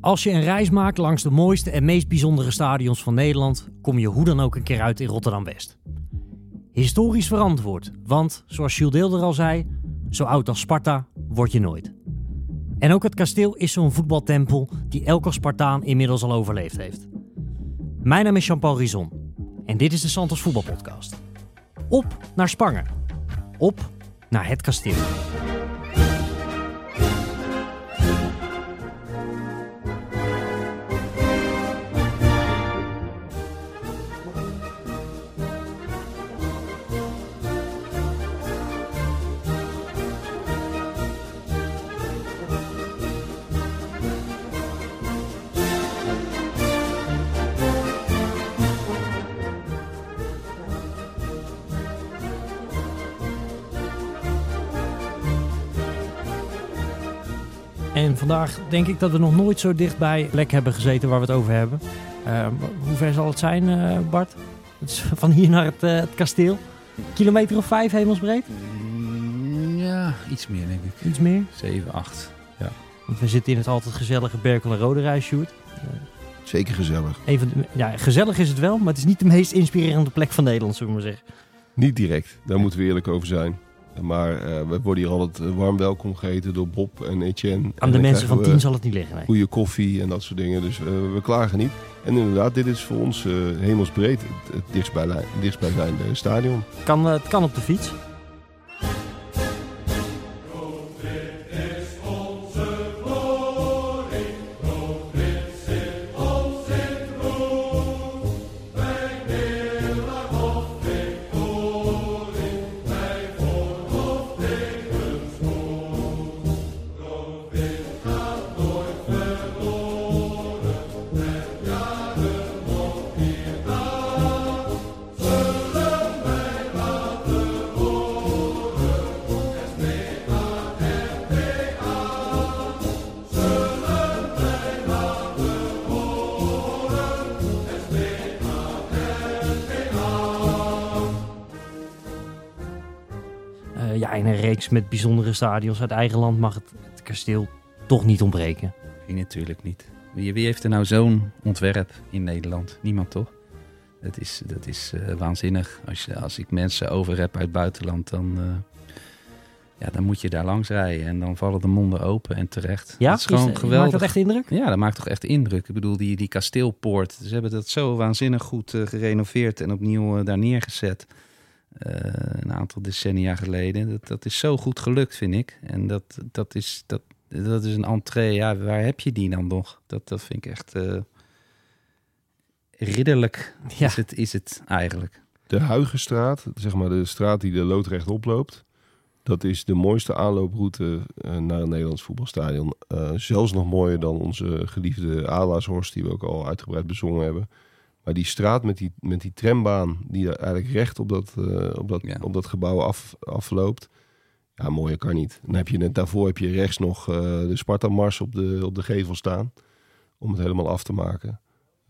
Als je een reis maakt langs de mooiste en meest bijzondere stadions van Nederland, kom je hoe dan ook een keer uit in Rotterdam-West. Historisch verantwoord, want zoals Jules Deelder al zei, zo oud als Sparta word je nooit. En ook het kasteel is zo'n voetbaltempel die elke Spartaan inmiddels al overleefd heeft. Mijn naam is Jean-Paul Rizon en dit is de Santos Voetbalpodcast. Op naar Spangen. Op naar het kasteel. Vandaag denk ik dat we nog nooit zo dicht bij plek hebben gezeten waar we het over hebben. Uh, hoe ver zal het zijn, uh, Bart? Het is van hier naar het, uh, het, kasteel. Kilometer of vijf hemelsbreed? Mm, ja, iets meer denk ik. Iets meer? 7, 8. Ja. Want we zitten in het altijd gezellige Berkel en Rode Reis, Sjoerd. Zeker gezellig. Even, ja, gezellig is het wel, maar het is niet de meest inspirerende plek van Nederland, zullen we maar zeggen. Niet direct, daar moeten we eerlijk over zijn. Maar uh, we worden hier altijd warm welkom geheten door Bob en Etienne. Aan de en mensen van tien zal het niet liggen. Nee. Goede koffie en dat soort dingen. Dus uh, we klagen niet. En inderdaad, dit is voor ons hemelsbreed het, het dichtstbij, dichtstbijzijnde stadion. Kan, het kan op de fiets. Met bijzondere stadions uit eigen land mag het, het kasteel toch niet ontbreken. Nee, natuurlijk niet. Wie, wie heeft er nou zo'n ontwerp in Nederland? Niemand toch? Dat is, dat is uh, waanzinnig. Als, je, als ik mensen over heb uit het buitenland, dan, uh, ja, dan moet je daar langs rijden. En dan vallen de monden open en terecht. Ja, dat is gewoon is, geweldig. Maakt dat echt indruk? Ja, dat maakt toch echt indruk. Ik bedoel, die, die kasteelpoort. Ze hebben dat zo waanzinnig goed uh, gerenoveerd en opnieuw daar neergezet. Uh, een aantal decennia geleden. Dat, dat is zo goed gelukt, vind ik. En dat, dat, is, dat, dat is een entree. Ja, waar heb je die dan nog? Dat, dat vind ik echt uh, ridderlijk. Ja. Is, het, is het eigenlijk. De Huigenstraat, zeg maar de straat die de loodrecht oploopt. Dat is de mooiste aanlooproute uh, naar een Nederlands voetbalstadion. zelfs nog mooier dan onze geliefde Adelaarshorst, die we ook al uitgebreid bezongen hebben. Maar die straat met die, met die trambaan die eigenlijk recht op dat, uh, op dat, ja. op dat gebouw af, afloopt. Ja, mooier kan niet. Dan heb je net daarvoor heb je rechts nog uh, de Sparta-mars op de, op de gevel staan. Om het helemaal af te maken.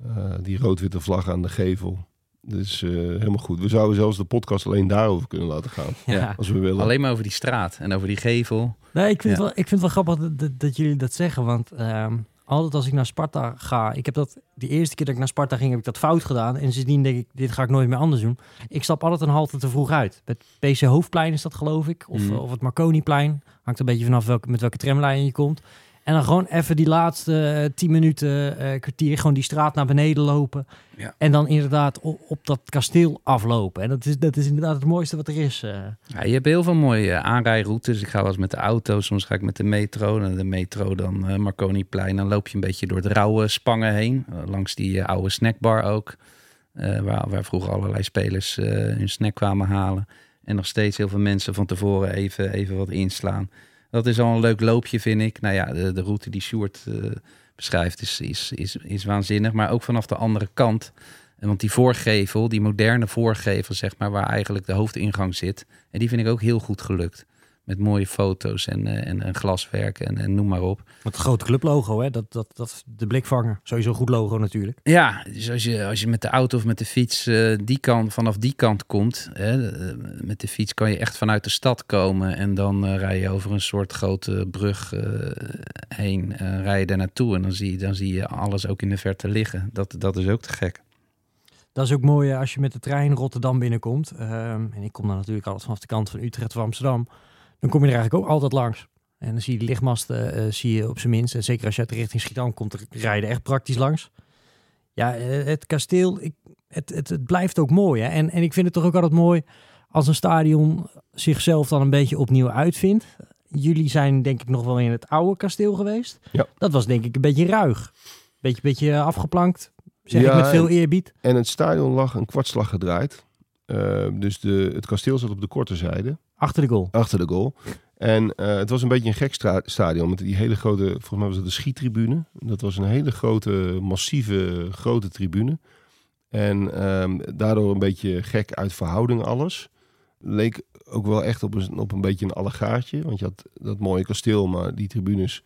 Uh, die rood-witte vlag aan de gevel. Dus helemaal goed. We zouden zelfs de podcast alleen daarover kunnen laten gaan. Ja. Als we willen. Alleen maar over die straat en over die gevel. Nee, ik vind, ja. het, wel, ik vind het wel grappig dat, dat, dat jullie dat zeggen. Want ehm, altijd als ik naar Sparta ga, ik heb dat de eerste keer dat ik naar Sparta ging, heb ik dat fout gedaan. En sindsdien denk ik, dit ga ik nooit meer anders doen. Ik stap altijd een halte te vroeg uit. Het PC Hoofdplein is dat geloof ik, of, mm. of het Marconiplein. Hangt een beetje vanaf welke, met welke tramlijn je komt. En dan gewoon even die laatste uh, tien minuten, uh, kwartier, gewoon die straat naar beneden lopen. Ja. En dan inderdaad op, op, dat kasteel aflopen. En dat is, dat is inderdaad het mooiste wat er is. Uh. Ja, je hebt heel veel mooie aanrijroutes. Ik ga wel eens met de auto, soms ga ik met de metro. En de metro dan uh, Marconiplein. Dan loop je een beetje door het rauwe Spangen heen. langs die oude snackbar ook. waar, waar vroeger allerlei spelers hun snack kwamen halen. En nog steeds heel veel mensen van tevoren even, even wat inslaan. Dat is al een leuk loopje, vind ik. Nou ja, de, de route die Sjoerd uh, beschrijft is, is, is, is waanzinnig. Maar ook vanaf de andere kant. Want die voorgevel, die moderne voorgevel, zeg maar, waar eigenlijk de hoofdingang zit. En die vind ik ook heel goed gelukt. Met mooie foto's en, eh, en, en glaswerk en, en noem maar op. Het grote clublogo, hè? Dat, dat, dat, de blikvanger. Sowieso een goed logo natuurlijk. Ja, dus als je, als je met de auto of met de fiets eh, die kant, vanaf die kant komt. Hè, eh, met de fiets kan je echt vanuit de stad komen. En dan rij je over een soort grote brug eh, heen. en rij je daar naartoe. En dan zie, je, dan zie je alles ook in de verte liggen. Dat, dat is ook te gek. Dat is ook mooi als je met de trein Rotterdam binnenkomt. Ehm, en ik kom dan natuurlijk altijd vanaf de kant van Utrecht of Amsterdam. Dan kom je er eigenlijk ook altijd langs. En dan zie je die lichtmasten eh, zie je op zijn minst. En zeker als je uit de richting Schiedam komt, dan rij je er echt praktisch langs. Ja, eh, het kasteel, ik, het, het, het blijft ook mooi. Hè? En, en ik vind het toch ook altijd mooi als een stadion zichzelf dan een beetje opnieuw uitvindt. Jullie zijn denk ik nog wel in het oude kasteel geweest. Ja. Dat was denk ik een beetje ruig. Beetje, beetje afgeplankt. Zeg Ja, ik met veel eerbied. En het stadion lag een kwartslag gedraaid. Eh, dus de, het kasteel zat op de korte zijde, Achter de goal. achter de goal. En eh, het was een beetje een gek stadion met die hele grote, volgens mij was het de schietribune. Dat was een hele grote, massieve, grote tribune. En ehm, daardoor een beetje gek uit verhouding alles. Leek ook wel echt op een, op een beetje een allegaartje. Want je had dat mooie kasteel, maar die tribunes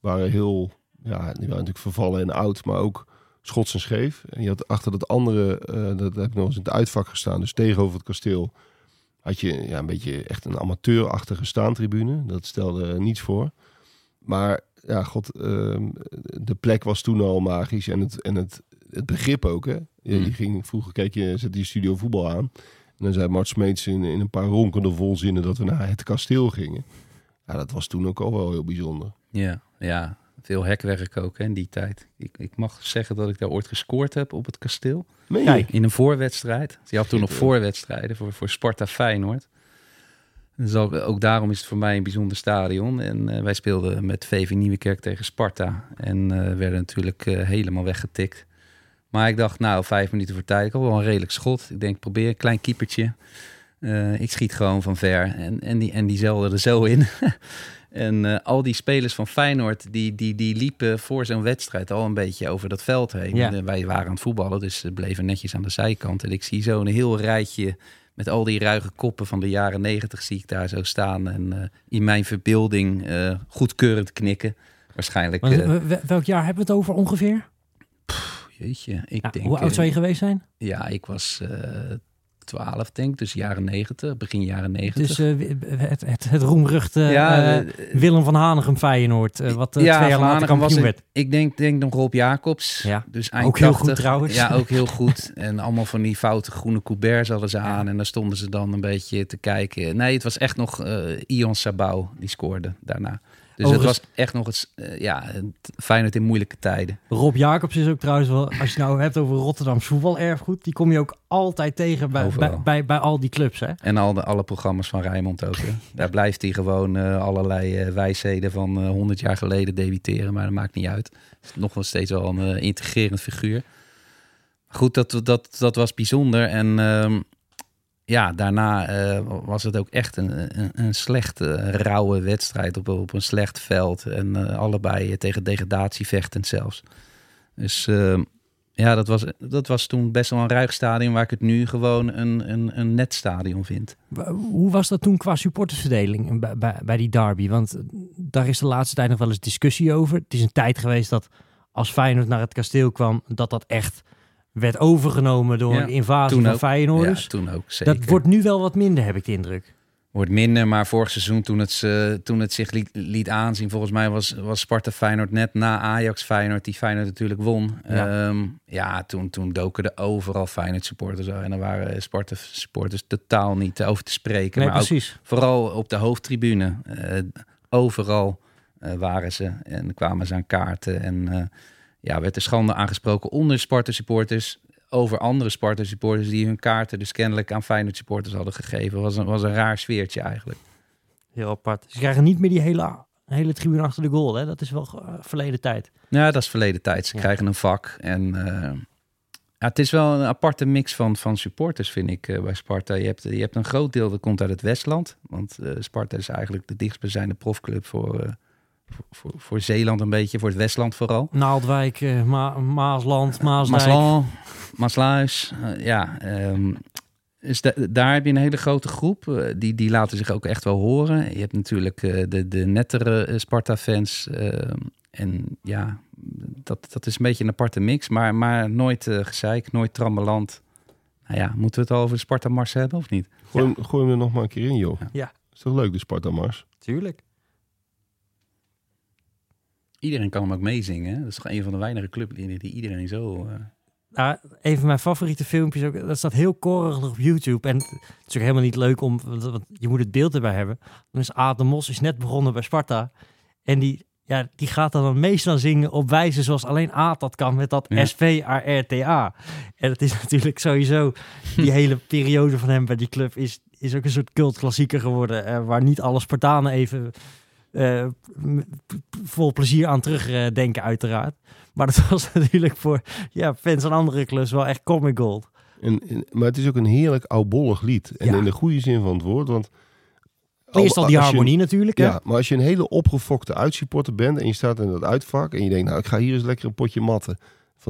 waren heel, ja, die waren natuurlijk vervallen en oud, maar ook schots en scheef. En je had achter dat andere, eh, dat heb ik nog eens in het uitvak gestaan, dus tegenover het kasteel, had je ja, een beetje echt een amateurachtige staantribune. Dat stelde niets voor. Maar ja, god, ehm, de plek was toen al magisch en het, en het, het begrip ook. Hè? Je, je Mm. ging, vroeger keek je, zette je studio voetbal aan. En dan zei Mart Smeets in, in een paar ronkende volzinnen dat we naar het kasteel gingen. Ja, dat was toen ook al wel heel bijzonder. Ja, ja. Veel hekwerk ook hè, in die tijd. Ik, ik mag zeggen dat ik daar ooit gescoord heb op het kasteel. Meen je? Kijk. In een voorwedstrijd. Je had toen nog voorwedstrijden voor, voor Sparta Feyenoord. Dus ook, ook daarom is het voor mij een bijzonder stadion. En eh, wij speelden met VV Nieuwekerk tegen Sparta. En eh, werden natuurlijk eh, helemaal weggetikt. Maar ik dacht, nou, vijf minuten voor tijd. Ik had wel een redelijk schot. Ik denk, probeer een klein keepertje. Eh, ik schiet gewoon van ver. En, en, die, en die zelden er zo in. en eh, al die spelers van Feyenoord, die, die, die liepen voor zo'n wedstrijd al een beetje over dat veld heen. Ja. En, eh, wij waren aan het voetballen, dus ze bleven netjes aan de zijkant. En ik zie zo een heel rijtje met al die ruige koppen van de jaren negentig zie ik daar zo staan. En eh, in mijn verbeelding goedkeurend knikken. Waarschijnlijk, welk jaar hebben we het over ongeveer? jeetje, ik Ja, denk... hoe oud zou je geweest zijn? Ja, ik was 12 denk ik, dus jaren 90, begin jaren 90. Dus eh, het, het, het roemruchte ja, eh, Willem van Hanegem Feyenoord. wat ja, twee jaar later kampioen was werd. Ik denk, denk nog Rob Jacobs. Ja, dus eind ook heel 80. goed trouwens. Ja, ook heel goed. En allemaal van die foute groene Couberts hadden ze aan. En daar stonden ze dan een beetje te kijken. Nee, het was echt nog Ion Sabau die scoorde daarna. Dus het was echt nog het, eh, ja, Feyenoord in moeilijke tijden. Rob Jacobs is ook trouwens wel, als je nou hebt over Rotterdams voetbalerfgoed, die kom je ook altijd tegen bij, bij, bij, bij al die clubs. Hè? En al de, alle programma's van Rijnmond ook. Hè. Daar blijft hij gewoon eh, allerlei eh, wijsheden van eh 100 jaar geleden debiteren. Maar dat maakt niet uit. Het is nog wel steeds wel een integrerend figuur. Goed, dat, dat, dat was bijzonder. En ehm, ja, daarna eh, was het ook echt een, een, een slechte, rauwe wedstrijd op, op een slecht veld. En eh, allebei eh, tegen degradatie vechtend zelfs. Dus ehm, ja, dat was, dat was toen best wel een ruig stadion... waar ik het nu gewoon een, een, een net stadion vind. Hoe was dat toen qua supportersverdeling bij, bij, bij die derby? Want eh, daar is de laatste tijd nog wel eens discussie over. Het is een tijd geweest dat als Feyenoord naar het kasteel kwam, dat dat echt werd overgenomen door Ja, een invasie van ook. Feyenoorders. Ja, toen ook zeker. dat wordt nu wel wat minder, heb ik de indruk. Wordt minder, maar vorig seizoen toen het, ze- toen het zich liet, liet aanzien... volgens mij was, was Sparta Feyenoord net na Ajax Feyenoord... die Feyenoord natuurlijk won. Ja. Ja, ja toen, toen doken er overal Feyenoord supporters. En dan waren Sparta supporters totaal niet over te spreken. Nee, maar ook precies. vooral op de hoofdtribune. eh, overal eh, waren ze en kwamen ze aan kaarten. En ja, werd er schande aangesproken onder Sparta supporters over andere Sparta supporters die hun kaarten dus kennelijk aan Feyenoord supporters hadden gegeven. Was een, was een raar sfeertje eigenlijk. Heel apart. Ze krijgen niet meer die hele, hele tribune achter de goal. Hè? Dat is wel eh, verleden tijd. Ja, dat is verleden tijd. Ze Ja. krijgen een vak. En eh, ja, het is wel een aparte mix van, van supporters, vind ik, eh, bij Sparta. Je hebt, je hebt een groot deel dat komt uit het Westland. Want Sparta is eigenlijk de dichtstbijzijnde profclub voor, voor, Zeeland een beetje, voor het Westland vooral. Naaldwijk, eh, Ma- Maasland, Maasdijk. Maasland, Maasluis, eh, ja. ehm, Dus da- daar heb je een hele grote groep. eh, die, die laten zich ook echt wel horen. Je hebt natuurlijk eh, de, de nettere eh, Sparta-fans. eh, en ja, dat, dat is een beetje een aparte mix. Maar, maar nooit eh gezeik, nooit trammeland. Nou ja, moeten we het al over de Sparta-mars hebben of niet? Gooi, hem, gooi hem er nog maar een keer in, joh. Ja. Is toch leuk, de Sparta-mars? Tuurlijk. Iedereen kan hem ook meezingen. hè? Dat is toch een van de weinige clublieden die iedereen zo... eh, Nou, een van mijn favoriete filmpjes, ook, dat staat heel korig op YouTube. En het is ook helemaal niet leuk om, want, je moet het beeld erbij hebben. Dan is Aad de Mos is net begonnen bij Sparta. En die, ja, die gaat dan het meest aan zingen op wijze zoals alleen Aad dat kan met dat Ja. S-V-A-R-T-A. En het is natuurlijk sowieso, die hele periode van hem bij die club is, is ook een soort cultklassieker geworden. eh, waar niet alle Spartanen even eh, vol plezier aan terugdenken uiteraard. Maar dat was natuurlijk voor ja, fans van andere clubs wel echt comic gold. En, en- maar het is ook een heerlijk oudbollig lied. En Ja. in de goede zin van het woord. Want Eerst al die je- harmonie natuurlijk. Hè? Ja, maar als je een hele opgefokte uitsupporter bent en je staat in dat uitvak en je denkt, nou, ik ga hier eens lekker een potje matten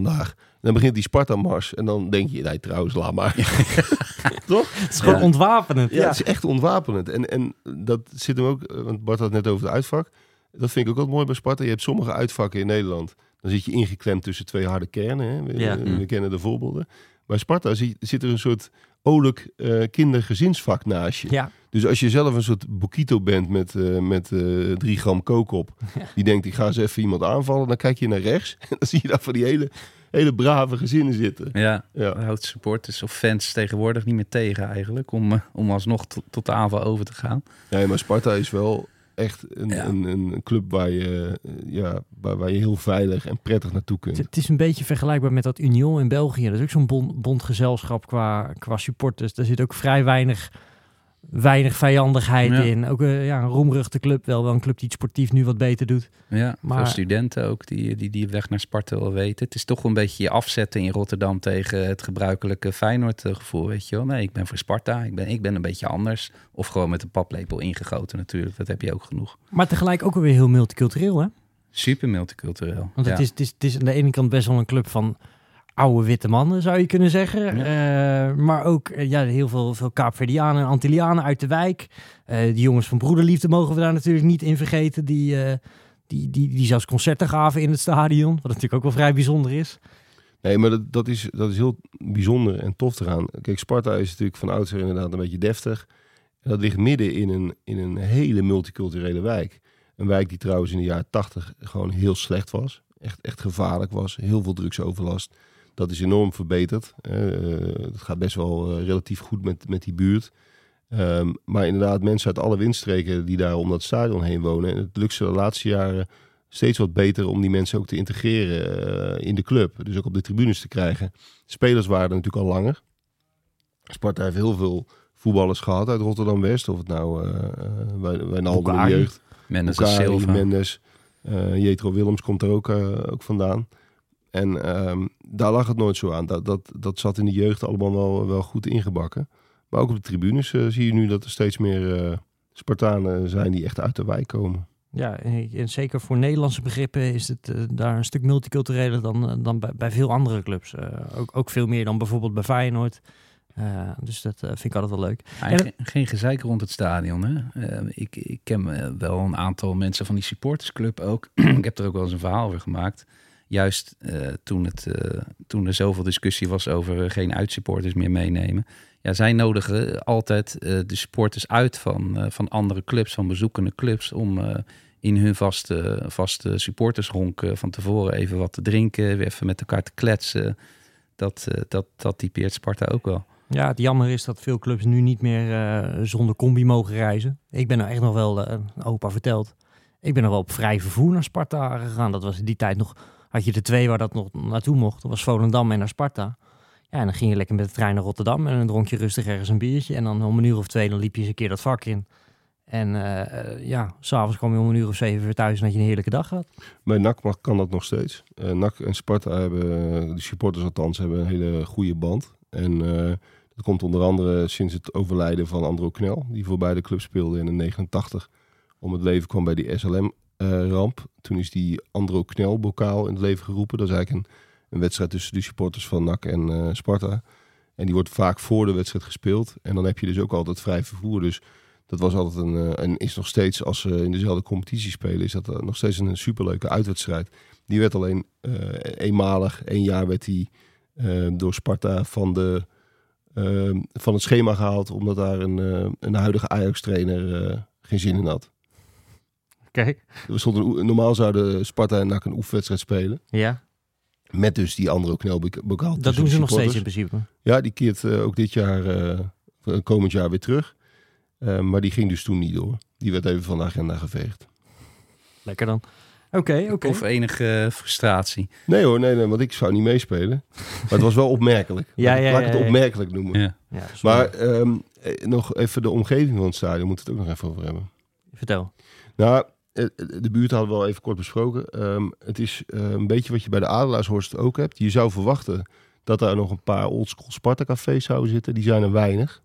vandaag. En dan begint die Sparta-mars en dan denk je, nee, trouwens, laat maar. Toch? Het is gewoon ontwapenend. Ja, het is echt ontwapenend. En, en dat zit hem ook, eh, want Bart had het net over het uitvak. Dat vind ik ook wel mooi bij Sparta. Je hebt sommige uitvakken in Nederland. Dan zit je ingeklemd tussen twee harde kernen. Hè? We, Ja. we kennen de voorbeelden. Bij Sparta zie- zit er een soort olijk eh kindergezinsvak naast je. Ja. Dus als je zelf een soort boquito bent met, eh, met eh, drie gram kook op. Die denkt, ik ga eens even iemand aanvallen. Dan kijk je naar rechts. En dan zie je daar van die hele, hele brave gezinnen zitten. ja, Ja. Houdt supporters of fans tegenwoordig niet meer tegen eigenlijk. Om, om alsnog tot, tot de aanval over te gaan. Nee, maar Sparta is wel echt een, Ja. een, een club waar je, ja, waar, waar je heel veilig en prettig naartoe kunt. Het, het is een beetje vergelijkbaar met dat Union in België. Dat is ook zo'n bond, bondgezelschap qua, qua supporters. Daar zit ook vrij weinig, weinig vijandigheid Ja. in. Ook eh, ja, een roemruchte club. Wel, wel een club die het sportief nu wat beter doet. Ja, Maar- veel studenten ook die, die die weg naar Sparta wel weten. Het is toch een beetje je afzetten in Rotterdam tegen het gebruikelijke Feyenoord gevoel, weet je wel. Nee, ik ben voor Sparta, ik ben, ik ben een beetje anders. Of gewoon met een paplepel ingegoten natuurlijk, dat heb je ook genoeg. Maar tegelijk ook alweer heel multicultureel, hè? Super multicultureel. Want het, Ja. is, het, is, het is aan de ene kant best wel een club van oude witte mannen, zou je kunnen zeggen. Eh, maar ook eh, ja, heel veel, veel Kaapverdianen en Antillianen uit de wijk. Eh die jongens van Broederliefde mogen we daar natuurlijk niet in vergeten. Die, die, die, die zelfs concerten gaven in het stadion. Wat natuurlijk ook wel vrij bijzonder is. Nee, maar dat, dat, is, dat is heel bijzonder en tof eraan. Kijk, Sparta is natuurlijk van oudsher inderdaad een beetje deftig. En dat ligt midden in een, in een hele multiculturele wijk. Een wijk die trouwens in de jaren tachtig gewoon heel slecht was. Echt, echt gevaarlijk was. Heel veel drugsoverlast. Dat is enorm verbeterd. Eh, het gaat best wel eh, relatief goed met, met die buurt. Ehm, maar inderdaad, mensen uit alle windstreken die daar om dat stadion heen wonen. En het lukt ze de laatste jaren steeds wat beter om die mensen ook te integreren eh, in de club. Dus ook op de tribunes te krijgen. Spelers waren er natuurlijk al langer. Sparta heeft heel veel voetballers gehad uit Rotterdam-West. Of het nou uh, Wijnaldum in de jeugd. Mendes Silva. Mendes, eh Jetro Willems komt er ook, ook vandaan. En ehm, daar lag het nooit zo aan. Dat, dat, dat zat in de jeugd allemaal wel, wel goed ingebakken. Maar ook op de tribunes eh, zie je nu dat er steeds meer eh, Spartanen zijn die echt uit de wijk komen. Ja, en en zeker voor Nederlandse begrippen is het eh, daar een stuk multicultureler dan, dan bij, bij veel andere clubs. Eh, ook, ook veel meer dan bijvoorbeeld bij Feyenoord. Eh, dus dat vind ik altijd wel leuk. En- geen, geen gezeik rond het stadion. Hè? Ik, ik ken wel een aantal mensen van die supportersclub ook. ik heb er ook wel eens een verhaal over gemaakt. Juist eh, toen, het, eh, toen er zoveel discussie was over eh, geen uitsupporters meer meenemen. Ja, zij nodigen altijd de supporters uit van, van andere clubs, van bezoekende clubs, om in hun vaste, vaste supportersronk van tevoren even wat te drinken, weer even met elkaar te kletsen. Dat, dat, dat typeert Sparta ook wel. Ja, het jammer is dat veel clubs nu niet meer zonder combi mogen reizen. Ik ben nou echt nog wel, opa verteld, ik ben nog wel op vrij vervoer naar Sparta gegaan. Dat was in die tijd nog, had je de twee waar dat nog naartoe mocht. Dat was Volendam en naar Sparta. Ja, en dan ging je lekker met de trein naar Rotterdam en dan dronk je rustig ergens een biertje. En dan om een uur of twee, dan liep je eens een keer dat vak in. En eh, ja, s'avonds kwam je om een uur of zeven weer thuis en had je een heerlijke dag gehad. Bij NAC kan dat nog steeds. Eh NAC en Sparta hebben, de supporters althans, hebben een hele goede band. En dat komt onder andere sinds het overlijden van Andro Knel, die voor beide clubs speelde in de 89. Om het leven kwam bij die SLM-ramp. Toen is die Andro Knel-bokaal in het leven geroepen. Dat is eigenlijk een, een wedstrijd tussen de supporters van NAC en eh, Sparta. En die wordt vaak voor de wedstrijd gespeeld. En dan heb je dus ook altijd vrij vervoer. Dus dat was altijd een, eh, en is nog steeds, als ze in dezelfde competitie spelen, is dat eh, nog steeds een superleuke uitwedstrijd. Die werd alleen eh, eenmalig, één jaar werd die eh, door Sparta van, de, eh, van het schema gehaald, omdat daar een, eh, een huidige Ajax-trainer eh, geen zin in had. Een, oe- normaal zouden Sparta en NAC een oefenwedstrijd spelen. Ja, Met dus die andere knelbokaal. dat doen ze nog steeds in principe. Ja, die keert eh, ook dit jaar, eh, eh, komend jaar weer terug. Eh, maar die ging dus toen niet door. Die werd even van de agenda geveegd. Lekker dan. Oké, oké. Of enige frustratie. Nee hoor, nee, nee, want ik zou niet meespelen. Maar het was wel opmerkelijk. Ja, Laat- ja, Laat ik het ja. opmerkelijk noemen. Ja. Maar ehm, eh, nog even de omgeving van het stadion, moeten we het ook nog even over hebben. Vertel. Nou, de buurt hadden we al even kort besproken. Ehm, het is eh, een beetje wat je bij de Adelaarshorst ook hebt. Je zou verwachten dat daar nog een paar oldschool Sparta-cafés zouden zitten. Die zijn er weinig.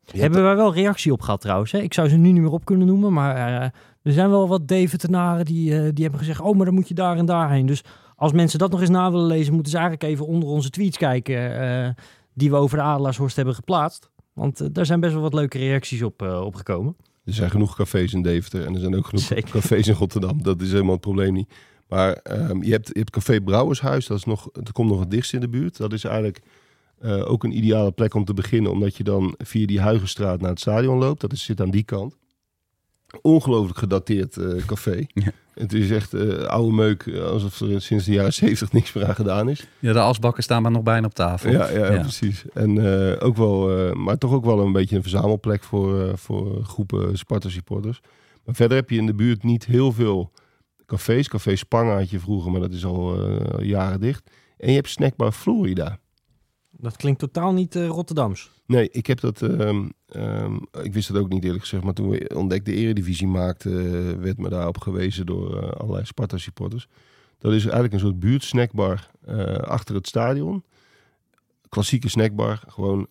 Je Hebben wij wel reactie op gehad trouwens. Hè? Ik zou ze nu niet meer op kunnen noemen, maar eh, er zijn wel wat Deventenaren die, eh, die hebben gezegd, oh, maar dan moet je daar en daarheen. Dus als mensen dat nog eens na willen lezen, moeten ze eigenlijk even onder onze tweets kijken eh, die we over de Adelaarshorst hebben geplaatst. Want eh, daar zijn best wel wat leuke reacties op, eh, op gekomen. Er zijn genoeg cafés in Deventer en er zijn ook genoeg Zeker. cafés in Rotterdam. Dat is helemaal het probleem niet. Maar ehm, je, hebt, je hebt Café Brouwershuis, dat, is nog, dat komt nog het dichtst in de buurt. Dat is eigenlijk eh, ook een ideale plek om te beginnen, omdat je dan via die Huigenstraat naar het stadion loopt. Dat is, zit aan die kant. Ongelooflijk gedateerd eh, café. Ja. Het is echt eh, oude meuk, eh, alsof er sinds de jaren zeventig niks meer aan gedaan is. Ja, de asbakken staan maar nog bijna op tafel. Ja, ja, Ja. precies. En eh, ook wel, eh, maar toch ook wel een beetje een verzamelplek voor, eh, voor groepen Sparta supporters. Maar verder heb je in de buurt niet heel veel cafés. Café Spangen had je vroeger, maar dat is al eh, jaren dicht. En je hebt snackbar Florida. Dat klinkt totaal niet eh, Rotterdams. Nee, ik heb dat. Ehm, ik wist het ook niet eerlijk gezegd. Maar toen we ontdekte de Eredivisie maakte, eh, werd me daarop gewezen door eh, allerlei Sparta supporters. Dat is eigenlijk een soort buurtsnackbar eh achter het stadion. Klassieke snackbar, gewoon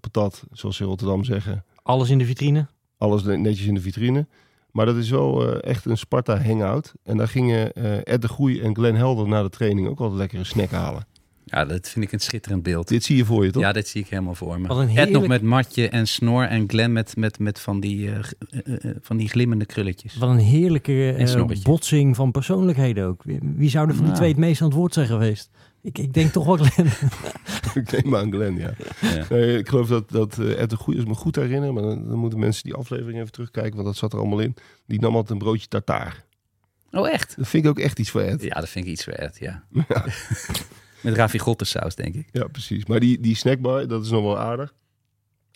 patat, zoals ze in Rotterdam zeggen. Alles in de vitrine. Alles netjes in de vitrine. Maar dat is wel echt een Sparta hangout. En daar gingen Ed de Groei en Glenn Helder na de training ook altijd lekkere snack halen. Ja, dat vind ik een schitterend beeld. Dit zie je voor je toch? Ja, dit zie ik helemaal voor me. Wat een Ed nog met matje en snor en Glenn met, met, met van, die, eh, eh, eh, van die glimmende krulletjes. Wat een heerlijke botsing van persoonlijkheden ook. Wie, zou er van die Ja. twee het meest aan het woord zijn geweest? Ik, ik denk toch wel Glenn. ik neem aan Glenn, ja. Ja. Nee, ik geloof dat, dat Ed de Goeie, ik me goed herinner, maar dan, dan moeten mensen die aflevering even terugkijken, want dat zat er allemaal in. Die nam altijd een broodje tartaar. Oh, echt? Dat vind ik ook echt iets voor Ed. Ja, Ja, dat vind ik iets voor Ed, ja. met ravigotte denk ik. precies. Maar die, die snackbar, dat is nog wel aardig.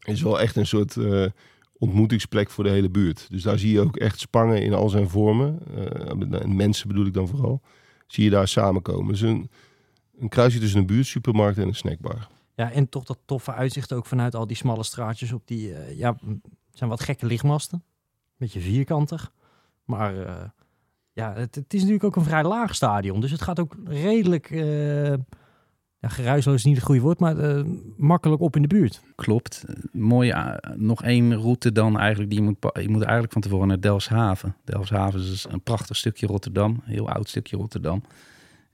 Is wel echt een soort eh, ontmoetingsplek voor de hele buurt. Dus daar zie je ook echt Spangen in al zijn vormen. eh, en mensen bedoel ik dan vooral. Zie je daar samenkomen. Dus een, een kruisje tussen een buurtsupermarkt en een snackbar. Ja, en toch dat toffe uitzicht ook vanuit al die smalle straatjes op die, eh, ja, zijn wat gekke lichtmasten. Beetje vierkantig. Maar eh, ja, het, het is natuurlijk ook een vrij laag stadion. Dus het gaat ook redelijk, eh ja, geruisloos is niet het goede woord, maar eh, makkelijk op in de buurt. Klopt. Eh, Mooie, eh, nog één route dan eigenlijk. Die je, moet, je moet eigenlijk van tevoren naar Delfshaven. Delfshaven is een prachtig stukje Rotterdam. Een heel oud stukje Rotterdam.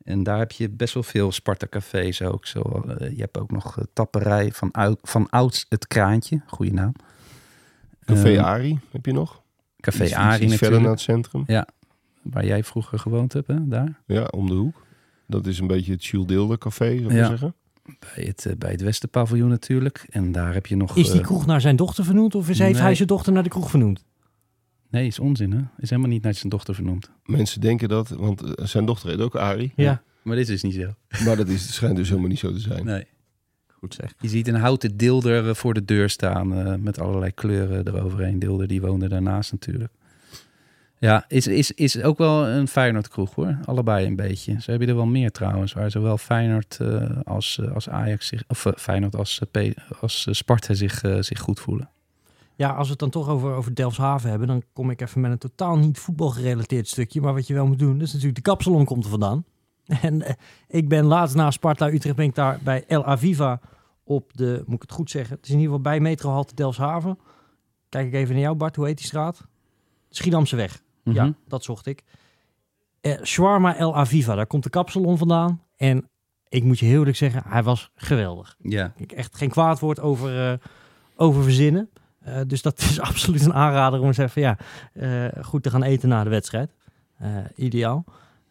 En daar heb je best wel veel Sparta-cafés ook. Zo, je hebt ook nog tapperij van, oud, van ouds het Kraantje. Goeie naam. Café Eh, Ari heb je nog. Café Ari iets verder naar natuurlijk. het centrum. Waar jij vroeger gewoond hebt, hè? daar. Ja, om de hoek. Dat is een beetje het Jules Deelder café, zou ik Ja. zeggen. Bij het, eh, bij het Westenpaviljoen natuurlijk. En daar heb je nog... Is die eh, kroeg naar zijn dochter vernoemd of is, heeft hij zijn dochter naar de kroeg vernoemd? nee, is onzin hè? Is helemaal niet naar zijn dochter vernoemd. Mensen denken dat, want eh, zijn dochter heet ook Ari. Ja, Maar dit is niet zo. Maar dat is, schijnt dus helemaal niet zo te zijn. Nee. goed zeg. Je ziet een houten deelder eh, voor de deur staan eh, met allerlei kleuren eroverheen. Deelder die woonde daarnaast natuurlijk. Ja, is, is, is ook wel een Feyenoord kroeg hoor. Allebei een beetje. Ze hebben er wel meer trouwens. Waar zowel Feyenoord eh, als, eh, als Ajax zich, of eh, Feyenoord als, P- als Sparta zich, zich goed voelen. Ja, als we het dan toch over, over Delfshaven hebben, dan kom ik even met een totaal niet voetbalgerelateerd stukje. Maar wat je wel moet doen, dat is natuurlijk de kapsalon komt er vandaan. En ik ben laatst na Sparta Utrecht ben ik daar bij El Aviva op de, moet ik het goed zeggen, het is in ieder geval bij metrohalte Delfshaven. Kijk ik even naar jou Bart, hoe heet die straat? Schiedamse weg. Ja, Mhm. dat zocht ik. Eh Shawarma El Aviva, daar komt de kapsalon vandaan. En ik moet je heel eerlijk zeggen, hij was geweldig. Ja, Ik echt geen kwaad woord over, eh, over verzinnen. Eh, dus dat is absoluut een aanrader om eens even ja, eh, goed te gaan eten na de wedstrijd. Ideaal.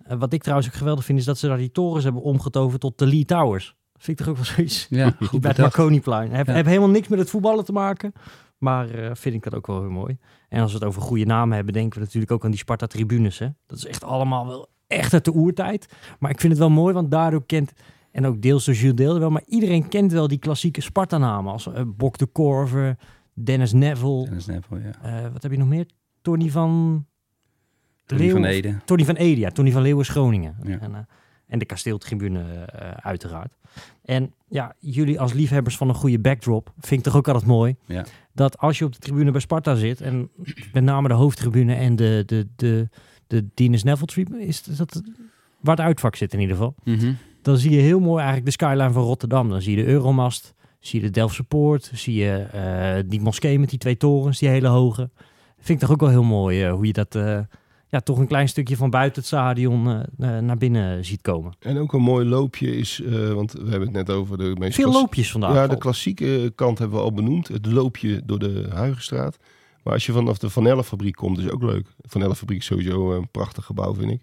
Wat ik trouwens ook geweldig vind, is dat ze daar die torens hebben omgetoverd tot de Lee Towers. Vind ik toch ook wel zoiets? ja goed bij het. Marconiplein. Heb, Ja. heb helemaal niks met het voetballen te maken. Maar eh, vind ik dat ook wel heel mooi. En als we het over goede namen hebben, denken we natuurlijk ook aan die Sparta-tribunes. Dat is echt allemaal wel echt uit de oertijd. Maar ik vind het wel mooi, want daardoor kent... En ook deels door Jules Deelde wel. Maar iedereen kent wel die klassieke Sparta-namen. Als eh, Bok de Korver, Dennis Neville. Dennis Neville, ja. eh, wat heb je nog meer? Tony van... Tony Leeuw- van Ede. Tony van Ede, ja. Tony van Leeuwen Groningen. Ja. En, en de kasteeltribune eh, uiteraard. En ja, jullie als liefhebbers van een goede backdrop, vind ik toch ook altijd mooi. Ja. Dat als je op de tribune bij Sparta zit, en met name de hoofdtribune en de, de, de, de Dennis Neville tribune, is dat waar het uitvak zit in ieder geval. Mhm. Dan zie je heel mooi eigenlijk de skyline van Rotterdam. Dan zie je de Euromast, zie je de Delftse Poort, zie je eh, die moskee met die twee torens, die hele hoge. Vind ik toch ook wel heel mooi eh, hoe je dat ja, toch een klein stukje van buiten het stadion eh, eh, naar binnen ziet komen. En ook een mooi loopje is, eh, want we hebben het net over de meest Veel loopjes vandaag. Ja, de klassieke kant hebben we al benoemd. Het loopje door de Huigenstraat. Maar als je vanaf de Van fabriek komt, is ook leuk. Van fabriek is sowieso een prachtig gebouw, vind ik.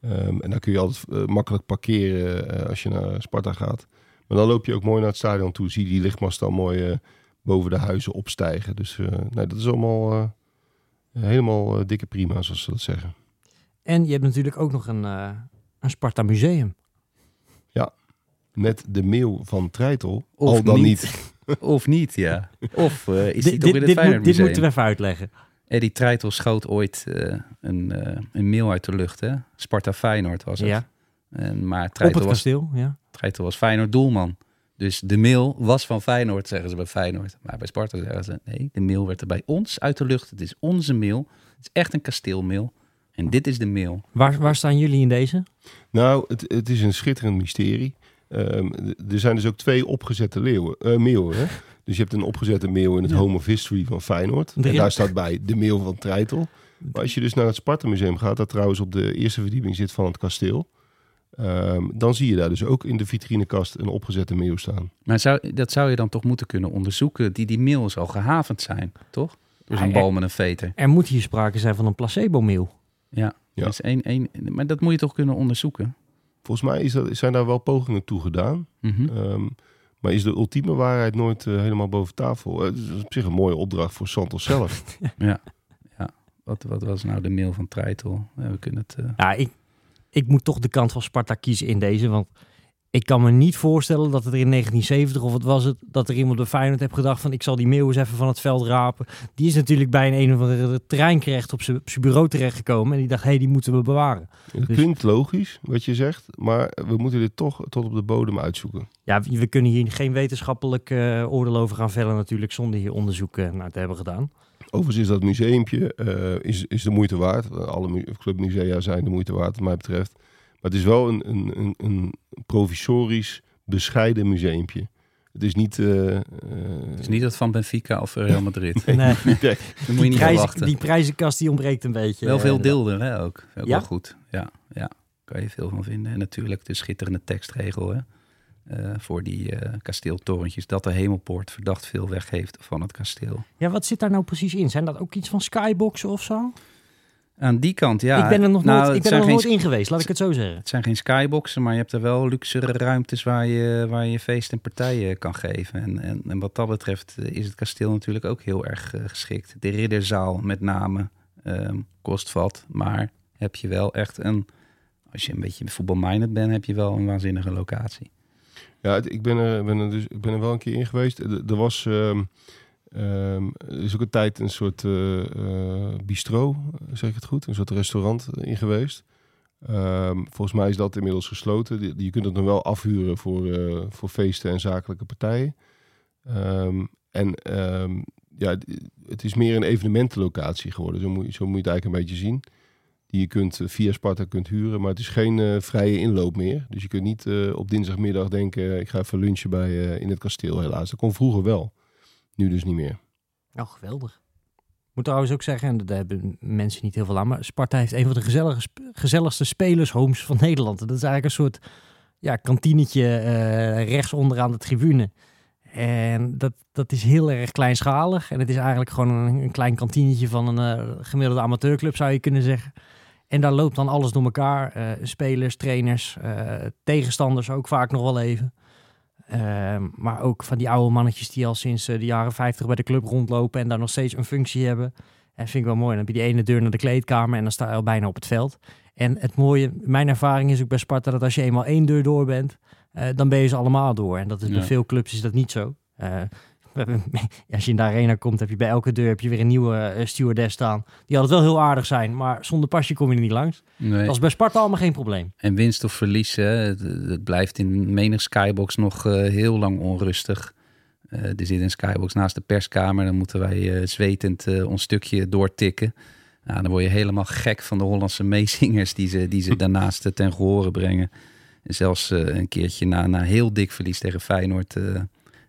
Ehm, en daar kun je altijd makkelijk parkeren als je naar Sparta gaat. Maar dan loop je ook mooi naar het stadion toe. Zie die lichtmast dan mooi boven de huizen opstijgen. Dus nee, dat is allemaal helemaal eh, dikke prima, zoals ze dat zeggen. En je hebt natuurlijk ook nog een, eh, een Sparta Museum. Met de mail van Treitel. Of al dan niet. niet. Of niet, ja. Of eh, is Dit- die toch in het dit, Feyenoord moet, dit moeten we even uitleggen. Eddie Treitel schoot ooit eh, een, eh, een mail uit de lucht, hè? Sparta Feyenoord was het. Ja, En, maar op Treitel het was, kasteel. Ja. Treitel was Feyenoord doelman. Dus de mail was van Feyenoord, zeggen ze bij Feyenoord. Maar bij Sparta zeggen ze, nee, de mail werd er bij ons uit de lucht. Het is onze mail. Het is echt een kasteelmail. En dit is de mail. Waar, waar staan jullie in deze? Nou, het, het is een schitterend mysterie. Ehm, er zijn dus ook twee opgezette leeuwen, eh, meeuwen. Hè? Dus je hebt een opgezette meeuw in het Ja. Home of History van Feyenoord. En daar staat bij de meeuw van Treitel. Maar als je dus naar het Sparta Museum gaat, dat trouwens op de eerste verdieping zit van het kasteel. Ehm, dan zie je daar dus ook in de vitrinekast een opgezette meeuw staan. Maar zou, dat zou je dan toch moeten kunnen onderzoeken. Die, die mails al gehavend zijn, toch? Door zo'n Ja, bal met een veter. Er moet hier sprake zijn van een placebo-mail. Ja. Ja. Dus één, één, maar dat moet je toch kunnen onderzoeken? Volgens mij is dat, zijn daar wel pogingen toe gedaan. Mhm. Ehm, maar is de ultieme waarheid nooit eh, helemaal boven tafel? Eh, Het is op zich een mooie opdracht voor Santos zelf. Ja. ja. Wat, wat was nou de mail van Treitel? Ja, we kunnen het... eh, Ja, ik, ik moet toch de kant van Sparta kiezen in deze. Want ik kan me niet voorstellen dat het er in 1970, of wat was het, dat er iemand bij Feyenoord heeft gedacht van ik zal die meeuw eens even van het veld rapen. Die is natuurlijk bij een, een of andere treinkrecht op zijn op zijn bureau terechtgekomen. En die dacht, hé, hey, die moeten we bewaren. Het Dus- klinkt logisch wat je zegt, maar we moeten dit toch tot op de bodem uitzoeken. Ja, we kunnen hier geen wetenschappelijk eh, oordeel over gaan vellen natuurlijk, zonder hier onderzoek eh, naar te hebben gedaan. Overigens is dat museumpje eh, is, is de moeite waard. Alle mu- clubmusea zijn de moeite waard wat mij betreft. Maar het is wel een, een, een, een provisorisch, bescheiden museumpje. Het is niet... eh, eh, het is niet dat van Benfica of Real Madrid. Nee, Daar moet je die, niet van prijzen- wachten. die prijzenkast die ontbreekt een beetje. Wel veel deelden, hè, ook. Ook Ja? wel goed. Ja, ja, kan je veel van vinden. En natuurlijk de schitterende tekstregel, hè. Eh, voor die eh, kasteeltorentjes. Dat de hemelpoort verdacht veel weg heeft van het kasteel. Ja, wat zit daar nou precies in? Zijn dat ook iets van skyboxen of zo? Aan die kant, ja. ik ben er nog nou, nooit, ik ben er nog nooit in geweest, laat ik het zo zeggen. Het zijn geen skyboxen, maar je hebt er wel luxere ruimtes waar je, waar je feest en partijen kan geven. En, en, en wat dat betreft eh, is het kasteel natuurlijk ook heel erg geschikt. De ridderzaal met name ehm, kost wat, maar heb je wel echt een... Als je een beetje voetbalminded bent, heb je wel een waanzinnige locatie. Ja, ik ben er, ben er, dus, ik ben er wel een keer in geweest. Er, was... ehm, ehm, is ook een tijd een soort eh, eh, bistro, zeg ik het goed? Een soort restaurant in geweest. Ehm, volgens mij is dat inmiddels gesloten. Je kunt het nog wel afhuren voor, eh, voor feesten en zakelijke partijen. En ja, het is meer een evenementenlocatie geworden. Zo moet, zo moet je het eigenlijk een beetje zien. Je kunt eh, via Sparta kunt huren, maar het is geen eh, vrije inloop meer. Dus je kunt niet eh, op dinsdagmiddag denken, ik ga even lunchen bij, in het kasteel helaas. Dat kon vroeger wel. Nu dus niet meer. Oh, geweldig. Ik moet trouwens ook zeggen, en daar hebben mensen niet heel veel aan, maar Sparta heeft een van de gezellige, gezelligste spelershomes van Nederland. Dat is eigenlijk een soort ja, kantinetje rechts onderaan de tribune. En dat, dat is heel erg kleinschalig. En het is eigenlijk gewoon een, een klein kantinetje van een gemiddelde amateurclub, zou je kunnen zeggen. En daar loopt dan alles door elkaar. Eh, spelers, trainers, eh, tegenstanders ook vaak nog wel even. Ehm, maar ook van die oude mannetjes die al sinds eh, de jaren 50 bij de club rondlopen en daar nog steeds een functie hebben. En vind ik wel mooi. Dan heb je die ene deur naar de kleedkamer en dan sta je al bijna op het veld. En het mooie, mijn ervaring is ook bij Sparta dat als je eenmaal één deur door bent, dan ben je ze allemaal door. En dat is bij veel clubs is dat niet zo. Hebben- als je in de arena komt, heb je bij elke deur heb je weer een nieuwe eh, stewardess staan. Die altijd wel heel aardig zijn, maar zonder pasje kom je er niet langs. Nee. Dat is bij Sparta allemaal geen probleem. En winst of verlies, hè, het, het blijft in menig skybox nog eh, heel lang onrustig. Eh, er zit een skybox naast de perskamer. Dan moeten wij zwetend ons stukje doortikken. Nou, dan word je helemaal gek van de Hollandse meezingers die ze, die ze daarnaast ten gehore brengen. En zelfs een keertje na, na heel dik verlies tegen Feyenoord...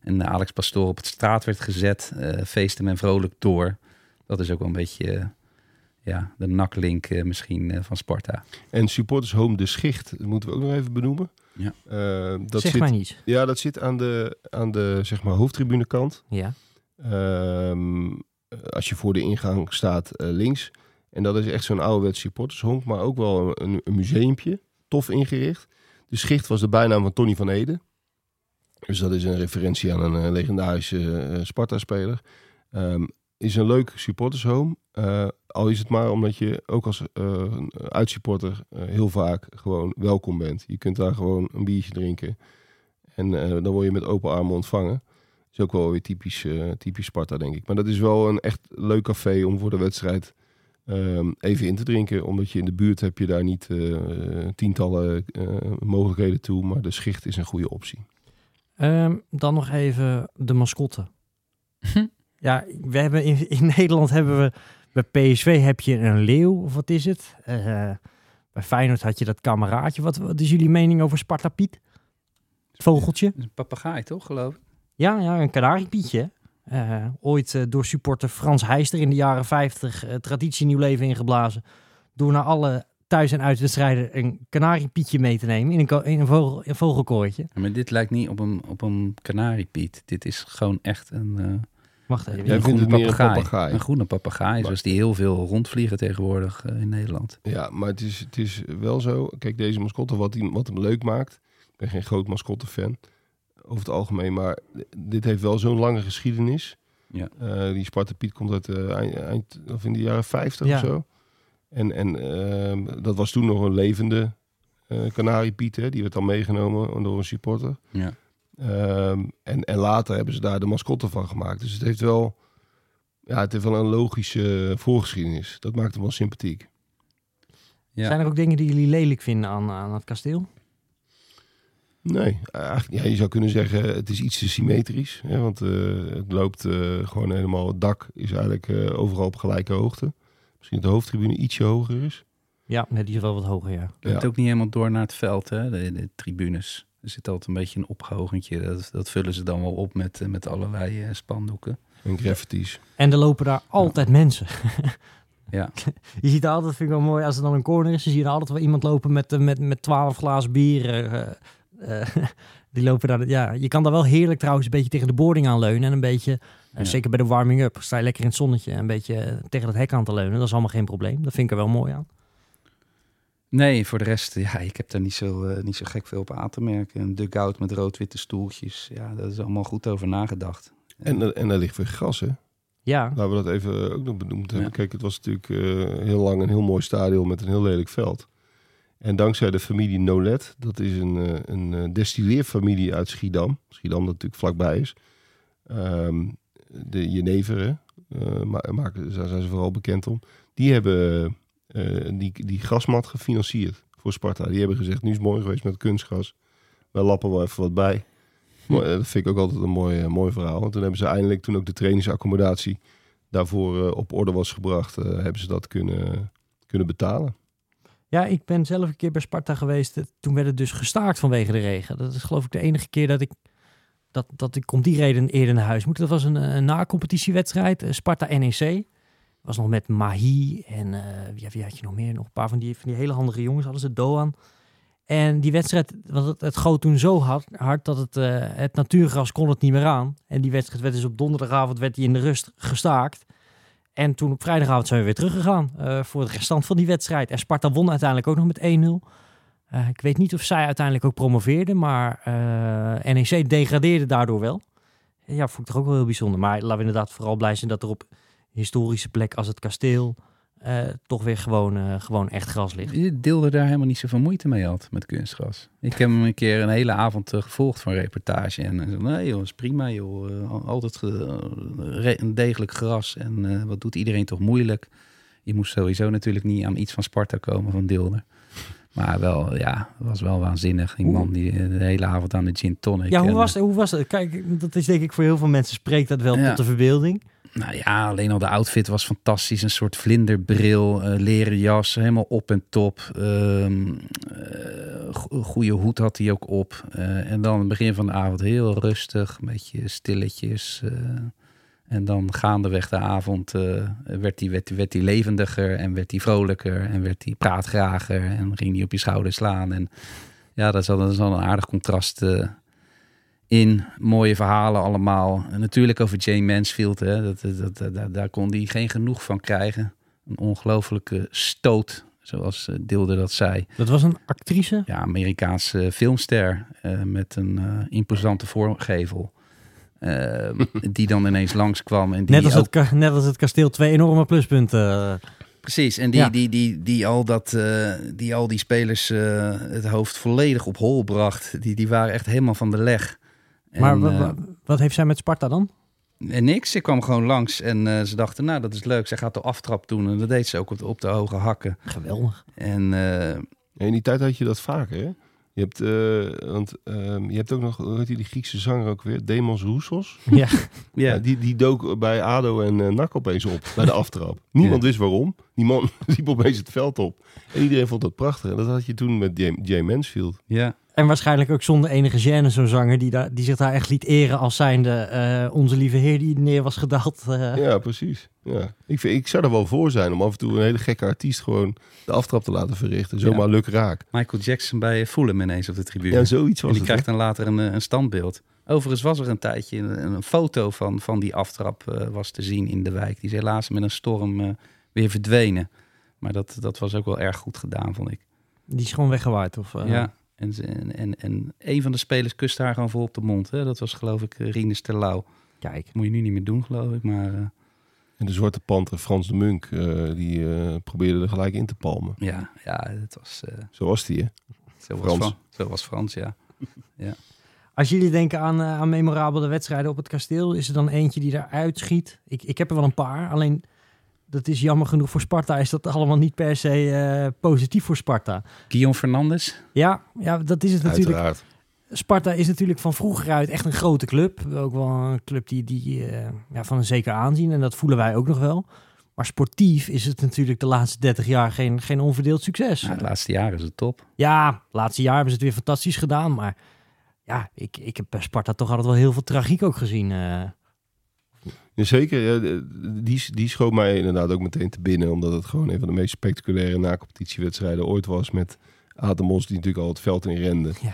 eh, en Alex Pastoor op het straat werd gezet, eh feestte men vrolijk door. Dat is ook wel een beetje eh, ja, de naklink eh, misschien eh, van Sparta. En Supporters Home De Schicht, dat moeten we ook nog even benoemen. Ja. Eh, dat zeg zit, maar niets. Ja, dat zit aan de, aan de zeg maar, hoofdtribunekant. Ja. Ehm, als je voor de ingang staat eh, links. En dat is echt zo'n ouderwets supportershonk, maar ook wel een, een museumpje. Tof ingericht. De Schicht was de bijnaam van Tony van Ede. Dus dat is een referentie aan een eh, legendarische eh, Sparta-speler. Ehm, is een leuk supportershome. Eh, al is het maar omdat je ook als eh, uitsupporter heel vaak gewoon welkom bent. Je kunt daar gewoon een biertje drinken. En dan word je met open armen ontvangen. Is ook wel weer typisch, typisch Sparta, denk ik. Maar dat is wel een echt leuk café om voor de wedstrijd ehm, even in te drinken. Omdat je in de buurt heb je daar niet tientallen mogelijkheden toe. Maar de schicht is een goede optie. Ehm, dan nog even de mascotte. ja, we hebben in, in Nederland hebben we bij PSV heb je een leeuw of wat is het? Eh, bij Feyenoord had je dat kameraadje. Wat, wat is jullie mening over Sparta Piet? Het vogeltje? Een papegaai, toch, geloof ik? Ja, ja een kanariepietje. Eh, ooit eh, door supporter Frans Heister in de jaren 50 eh, traditie nieuw leven ingeblazen. Door naar alle thuis- en uitwedstrijden een kanariepietje mee te nemen in een, in een, vogel, een vogelkooitje. Ja, maar dit lijkt niet op een, op een kanariepiet. Dit is gewoon echt een, eh Wacht even. Jij een vindt groene het meer een papegaai. papegaai. Een groene papegaai, Maar- zoals die heel veel rondvliegen tegenwoordig eh, in Nederland. Ja, maar het is, het is wel zo. Kijk, deze mascotte, wat, die, wat hem leuk maakt. Ik ben geen groot mascotte-fan over het algemeen. Maar dit heeft wel zo'n lange geschiedenis. Ja. Eh, die Sparta Piet komt uit eh, eind, eind- of in de jaren 50 Ja. of zo. En, en ehm, dat was toen nog een levende eh kanariepiet. Hè? Die werd dan meegenomen door een supporter. Ja. Ehm, en, en later hebben ze daar de mascotte van gemaakt. Dus het heeft wel, ja, het heeft wel een logische voorgeschiedenis. Dat maakt hem wel sympathiek. Ja. Zijn er ook dingen die jullie lelijk vinden aan, aan het kasteel? Nee, eigenlijk, ja, je zou kunnen zeggen het is iets te symmetrisch. Hè, want eh, het loopt eh, gewoon helemaal, het dak is eigenlijk eh, overal op gelijke hoogte. Misschien de hoofdtribune ietsje hoger is. Ja, nee, die is wel wat hoger, ja. Het loopt Ja. ook niet helemaal door naar het veld, hè? De, de tribunes. Er zit altijd een beetje een ophogentje. Dat, dat vullen ze dan wel op met, eh, met allerlei eh, spandoeken. En graffitis. En er lopen daar altijd mensen. Ja. Je ziet daar altijd, vind ik wel mooi, als er dan een corner is, dan zie je er altijd wel iemand lopen met, eh, met, met 12 glazen bier. Eh, die lopen daar, ja, je kan daar wel heerlijk trouwens een beetje tegen de boarding aan leunen. En een beetje, eh, Ja. zeker bij de warming-up, sta je lekker in het zonnetje. Een beetje eh, tegen het hek aan te leunen. Dat is allemaal geen probleem. Dat vind ik er wel mooi aan. Nee, voor de rest, ja, ik heb daar niet zo, niet zo gek veel op aan te merken. Een dugout met rood-witte stoeltjes. Ja, dat is allemaal goed over nagedacht. En, er- en daar ligt weer gras, hè? Ja, Laten we dat even ook nog benoemd hebben. Ja. Kijk, het was natuurlijk eh, heel lang een heel mooi stadion met een heel lelijk veld. En dankzij de familie Nolet, dat is een, eh, een eh, destilleerfamilie uit Schiedam. Schiedam dat natuurlijk vlakbij is. Ehm, de Jeneveren, eh, ma- maken, daar zijn ze vooral bekend om. Die hebben eh, die, die grasmat gefinancierd voor Sparta. Die hebben gezegd, nu is het mooi geweest met kunstgras. Wij lappen wel even wat bij. Dat vind ik ook altijd een mooi, mooi verhaal. Want toen hebben ze eindelijk, toen ook de trainingsaccommodatie daarvoor op orde was gebracht, hebben ze dat kunnen, kunnen betalen. Ja, ik ben zelf een keer bij Sparta geweest. Eh, Toen werd het dus gestaakt vanwege de regen. Dat is geloof ik de enige keer dat ik dat, dat ik om die reden eerder naar huis moet. Dat was een, een na-competitiewedstrijd. eh, Sparta NEC. Was nog met Mahi en eh, wie, wie had je nog meer? Nog een paar van die, van die hele handige jongens hadden ze Doan. En die wedstrijd, want het, het goot toen zo hard, hard dat het, eh, het natuurgras kon het niet meer aan. En die wedstrijd werd dus op donderdagavond werd die in de rust gestaakt. En toen op vrijdagavond zijn we weer teruggegaan eh, voor het restant van die wedstrijd. En Sparta won uiteindelijk ook nog met 1-0. Eh, ik weet niet of zij uiteindelijk ook promoveerden, maar eh, NEC degradeerde daardoor wel. Ja, vond ik toch ook wel heel bijzonder. Maar laten we inderdaad vooral blij zijn dat er op historische plek als het kasteel eh, toch weer gewoon, eh, gewoon echt gras ligt. Je deelde daar helemaal niet zoveel moeite mee had met kunstgras. Ik heb hem een keer een hele avond eh, gevolgd van reportage. En hij zei, nee joh, is prima joh. Altijd een degelijk gras. En wat doet iedereen toch moeilijk? Je moest sowieso natuurlijk niet aan iets van Sparta komen van Dilder. Maar wel, ja, het was wel waanzinnig. Die man die de hele avond aan de gin tonic. Ja, hoe En, was, het, hoe was het? Kijk, dat is denk ik voor heel veel mensen spreekt dat wel Ja. tot de verbeelding. Nou ja, alleen al de outfit was fantastisch. Een soort vlinderbril, eh, leren jas, helemaal op en top. Ehm eh, go- goede hoed had hij ook op. Eh, en dan het begin van de avond heel rustig, een beetje stilletjes. en dan gaandeweg de avond werd hij werd, levendiger en werd hij vrolijker en werd hij praatgrager en ging hij op je schouder slaan. En ja, dat is al, dat is al een aardig contrast in. Mooie verhalen allemaal. En natuurlijk over Jane Mansfield. Hè. Dat, dat, dat, dat- daar- kon hij geen genoeg van krijgen. Een ongelofelijke stoot, zoals eh, Dilde dat zei. Dat was een actrice. Ja, Amerikaanse filmster eh, met een eh, imposante voorgevel. Die dan ineens langskwam. En die Net als, ook- het, net als het kasteel twee enorme pluspunten. Precies, en die, Ja. die, die, die, al dat, die al die spelers het hoofd volledig op hol bracht. Die, die waren echt helemaal van de leg. En, maar eh, wa- wat heeft zij met Sparta dan? En niks. Ik kwam gewoon langs en eh, ze dachten, nou, dat is leuk. Zij gaat de aftrap doen. En dat deed ze ook op de, op de hoge hakken. Geweldig. En eh, In die tijd had je dat vaker, hè? Je hebt, eh, want, ehm, je hebt ook nog, hoe heet die, die Griekse zanger ook weer? Demos Roussos. Ja, Ja. die, die dook bij ADO en eh NAC opeens op, bij de aftrap. Niemand wist waarom. Die man liep opeens het veld op. En iedereen vond dat prachtig. En dat had je toen met Jay, Jay Mansfield. ja. En waarschijnlijk ook zonder enige gêne zo'n zanger die, daar, die zich daar echt liet eren als zijnde eh, onze lieve heer die neer was gedaald. eh. Ja, precies. Ja. Ik, vind, ik zou er wel voor zijn om af en toe een hele gekke artiest gewoon de aftrap te laten verrichten. Zomaar luk raak. Michael Jackson bij Fulham ineens op de tribune. Ja, zoiets en was die het. krijgt dan later een, eh, een standbeeld. Overigens was er een tijdje een, een foto van, van die aftrap eh, was te zien in de wijk. Die is helaas met een storm eh, weer verdwenen. Maar dat, dat was ook wel erg goed gedaan, vond ik. Die is gewoon weggewaaid. Of, eh, Ja, en, en, en, en een van de spelers kuste haar gewoon vol op de mond. Hè? Dat was geloof ik eh, Rinus Terlouw. Kijk, Moet je nu niet meer doen, geloof ik. Maar eh, En de Zwarte Panter, Frans de Munk, eh, die eh, probeerde er gelijk in te palmen. ja, ja, het was, eh, Zo was die, hè? zo, was Frans. Frans. zo was Frans, ja. als jullie denken aan, aan memorabele wedstrijden op het kasteel, is er dan eentje die eruit schiet? Ik, ik heb er wel een paar, alleen dat is jammer genoeg voor Sparta. Is dat allemaal niet per se eh, positief voor Sparta? Guillaume Fernandes. Ja, ja, dat is het natuurlijk. Uiteraard. Sparta is natuurlijk van vroeger uit echt een grote club. Ook wel een club die, die eh, ja, van een zeker aanzien. En dat voelen wij ook nog wel. Maar sportief is het natuurlijk de laatste 30 jaar geen, geen onverdeeld succes. Nou, de laatste jaren is het top. Ja, laatste jaar hebben ze het weer fantastisch gedaan. Maar ja, ik, ik heb bij Sparta toch altijd wel heel veel tragiek ook gezien. eh. Zeker, die, die schoot mij inderdaad ook meteen te binnen. Omdat het gewoon een van de meest spectaculaire na-competitiewedstrijden ooit was. Met Atemos die natuurlijk al het veld in rende. Ja.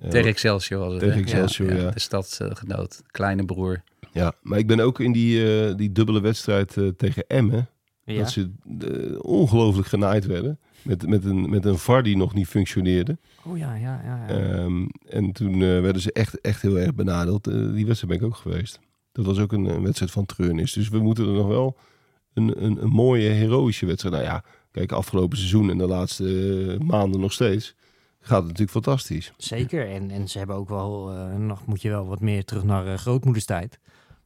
Eh, Tegen Excelsior was het. Tegen? Excelsior, ja. De stadsgenoot, kleine broer. Ja, maar ik ben ook in die, eh, die dubbele wedstrijd eh, tegen Emmen. ja. Dat ze eh, ongelooflijk genaaid werden. Met, met, een, met een VAR die nog niet functioneerde. Oh ja, ja, ja. ja. Ehm, en toen eh, werden ze echt, echt heel erg benadeeld. Eh, die wedstrijd ben ik ook geweest. Dat was ook een, een wedstrijd van treurnis. Dus we moeten er nog wel een, een, een mooie, heroïsche wedstrijd. Nou ja, kijk, afgelopen seizoen en de laatste eh, maanden nog steeds gaat het natuurlijk fantastisch. Zeker. En, en ze hebben ook wel, eh, nog moet je wel wat meer terug naar eh, grootmoederstijd.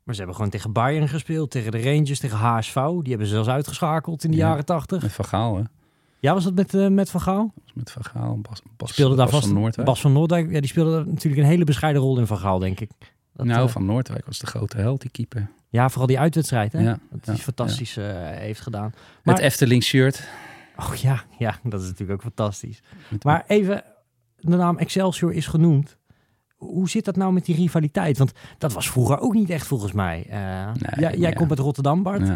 Maar ze hebben gewoon tegen Bayern gespeeld, tegen de Rangers, tegen HSV. Die hebben ze zelfs uitgeschakeld in de Ja. jaren tachtig. Met Van Gaal, hè? Ja, was dat met, met Van Gaal? Was Met Van Gaal, Bas, Bas, Speelde daar Bas vast van Noordwijk. Bas van Noordwijk. Ja, die speelde natuurlijk een hele bescheiden rol in Van Gaal, denk ik. Dat, nou, eh, Van Noordwijk was de grote held, die keeper. Ja, vooral die uitwedstrijd, hè? Ja, dat hij ja, fantastisch eh, heeft gedaan. Maar- Het Efteling shirt. Oh ja, ja, dat is natuurlijk ook fantastisch. Met- Maar even, de naam Excelsior is genoemd. Hoe zit dat nou met die rivaliteit? Want dat was vroeger ook niet echt volgens mij. Eh, Nee, jij ja. komt uit Rotterdam, Bart.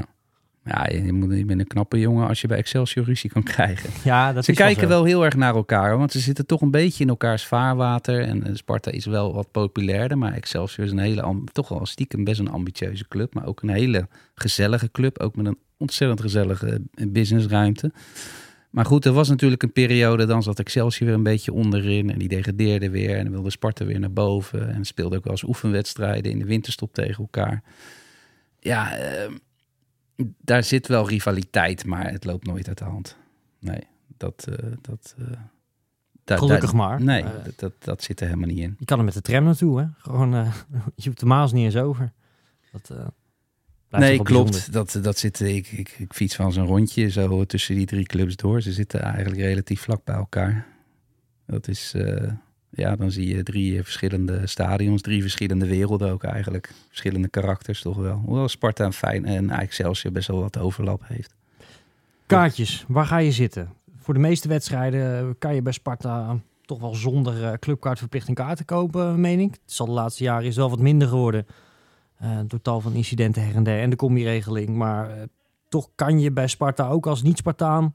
Ja. Je, moet, je bent een knappe jongen als je bij Excelsior ruzie kan krijgen. Ja, dat Ze is kijken wel heel erg naar elkaar, want ze zitten toch een beetje in elkaars vaarwater. En eh, Sparta is wel wat populairder, maar Excelsior is een hele, toch wel stiekem best een ambitieuze club. Maar ook een hele gezellige club, ook met een ontzettend gezellige eh, businessruimte. Maar goed, er was natuurlijk een periode, dan zat Excelsior weer een beetje onderin. En die degradeerde weer en dan wilde Sparta weer naar boven. En speelde ook wel eens oefenwedstrijden in de winterstop tegen elkaar. Ja, eh, daar zit wel rivaliteit, maar het loopt nooit uit de hand. Nee, dat... eh, dat eh, Gelukkig maar. Nee, Eh, dat, dat, dat zit er helemaal niet in. Je kan er met de tram naartoe, hè? Gewoon, je hoeft de Maas niet eens over. Dat, Nee, klopt. Dat, dat zit, ik, ik, ik fiets van zo'n rondje zo tussen die drie clubs door. Ze zitten eigenlijk relatief vlak bij elkaar. Dat is, ja, dan zie je drie verschillende stadions, drie verschillende werelden ook eigenlijk. Verschillende karakters toch wel. Hoewel Sparta en Fijn en Excelsior best wel wat overlap heeft. Kaartjes, waar ga je zitten? Voor de meeste wedstrijden kan je bij Sparta toch wel zonder eh, clubkaartverplichting kaarten kopen, meen ik. Het zal de laatste jaren is wel wat minder geworden. eh, door tal van incidenten her en der en de combi-regeling. Maar eh, toch kan je bij Sparta ook als niet-Spartaan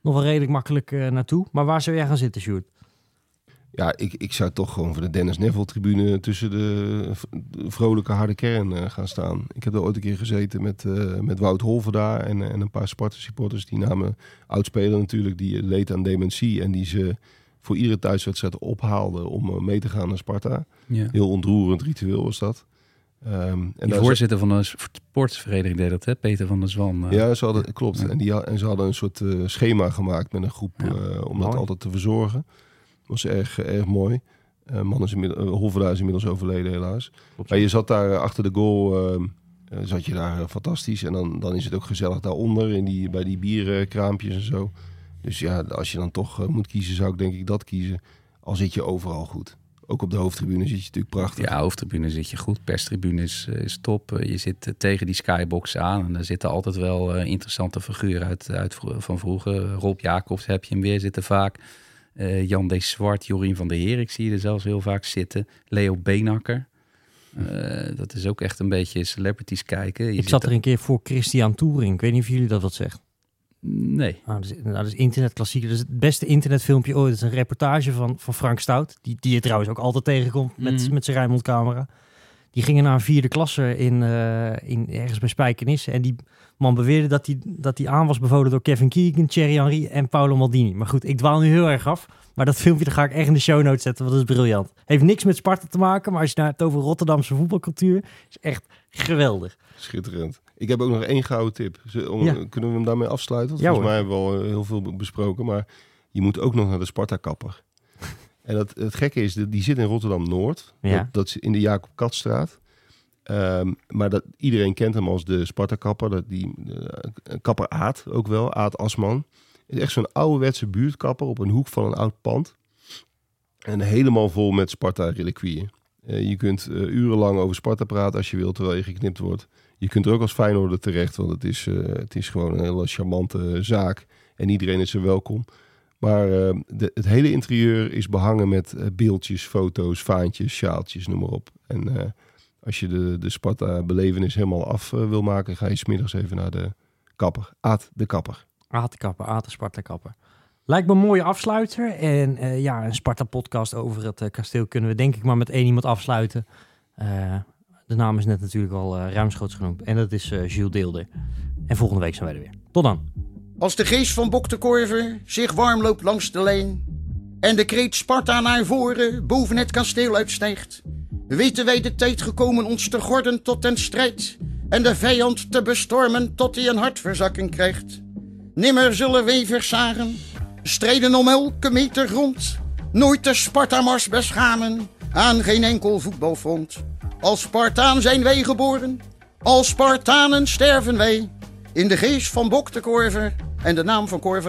nog wel redelijk makkelijk naartoe. Maar waar zou jij gaan zitten, Sjoerd? Ja, ik, ik zou toch gewoon voor de Dennis Neville-tribune tussen de, vrolijke harde kern eh, gaan staan. Ik heb er ooit een keer gezeten met, eh, met Wout Holver daar en, eh, en een paar Sparta-supporters. Die namen oudspeler natuurlijk, die leed aan dementie en die ze voor iedere thuiswedstrijd ophaalden om mee te gaan naar Sparta. Ja. Heel ontroerend ritueel was dat. Ehm, en De voorzitter van de sportvereniging deed dat, hè? Peter van der Zwan. Ja, ze hadden, klopt. Ja. En, die, en ze hadden een soort schema gemaakt met een groep Ja, om dat altijd te verzorgen. Was erg, erg mooi. Eh man is inmiddels, uh, Holverda is inmiddels overleden helaas. Maar je zat daar eh, achter de goal, eh, eh, zat je daar eh, fantastisch. En dan, dan is het ook gezellig daaronder, in die, bij die bierkraampjes en zo. Dus ja, als je dan toch eh, moet kiezen, zou ik denk ik dat kiezen. Al zit je overal goed. Ook op de hoofdtribune zit je natuurlijk prachtig. Ja, hoofdtribune zit je goed. Perstribune is, eh, is top. Eh, Je zit eh, tegen die skybox aan. En daar zitten altijd wel eh, interessante figuren uit, uit, van vroeger. Rob Jacobs heb je hem weer zitten vaak. Eh, Jan D. Zwart, Jorien van der Heer. Ik zie je er zelfs heel vaak zitten. Leo Beenakker. Eh, dat is ook echt een beetje celebrities kijken. Je Ik zat er een keer voor Christian Touring. Ik weet niet of jullie dat wat zegt. Nee. Nou, dat is, nou, dat is internetklassieker. Dat is het beste internetfilmpje ooit. Het is een reportage van, van Frank Stout. Die, die je trouwens ook altijd tegenkomt met, Mhm. met zijn Rijnmond-camera. Die gingen naar een vierde klasse in, eh, in, ergens bij Spijkenisse. En die man beweerde dat hij dat die aan was bevolen door Kevin Keegan, Thierry Henry en Paolo Maldini. Maar goed, ik dwaal nu heel erg af. Maar dat filmpje dat ga ik echt in de show notes zetten, want dat is briljant. Heeft niks met Sparta te maken, maar als je nou hebt over Rotterdamse voetbalcultuur, is echt geweldig. Schitterend. Ik heb ook nog één gouden tip. Ze- Om, Ja. Kunnen we hem daarmee afsluiten? Want Ja, volgens mij hebben we al eh, heel veel be- besproken. Maar je moet ook nog naar de Sparta-kapper. En dat, het gekke is, die zit in Rotterdam-Noord. Ja. Dat, dat is in de Jacob Katstraat. Ehm, maar dat, iedereen kent hem als de Sparta-kapper. Dat die, eh, kapper Aad ook wel, Aad Asman. Het is echt zo'n ouderwetse buurtkapper op een hoek van een oud pand. En helemaal vol met Sparta-reliquieën. Eh, je kunt eh, urenlang over Sparta praten als je wilt, terwijl je geknipt wordt. Je kunt er ook als Feyenoorder terecht, want het is, het is gewoon een hele charmante zaak. En iedereen is er welkom. Maar eh, de, het hele interieur is behangen met eh, beeldjes, foto's, vaantjes, sjaaltjes, noem maar op. En eh, als je de, de Sparta-belevenis helemaal af wil maken, ga je smiddags even naar de kapper. Aad de kapper. Aad de kapper, Aad de Sparta kapper. Lijkt me een mooie afsluiter. En ja, een Sparta-podcast over het kasteel kunnen we denk ik maar met één iemand afsluiten. De naam is net natuurlijk al ruimschoots genoemd. En dat is Jules Deelder. En volgende week zijn wij er weer. Tot dan. Als de geest van Bok zich warm loopt langs de leen en de kreet Sparta naar voren boven het kasteel uitstijgt, weten wij de tijd gekomen ons te gorden tot den strijd en de vijand te bestormen tot hij een hartverzakking krijgt. Nimmer zullen wij versagen, strijden om elke meter grond, nooit de Sparta-mars beschamen aan geen enkel voetbalfront. Als Spartaan zijn wij geboren, als Spartanen sterven wij. In de geest van Bok de Korver en de naam van Cor.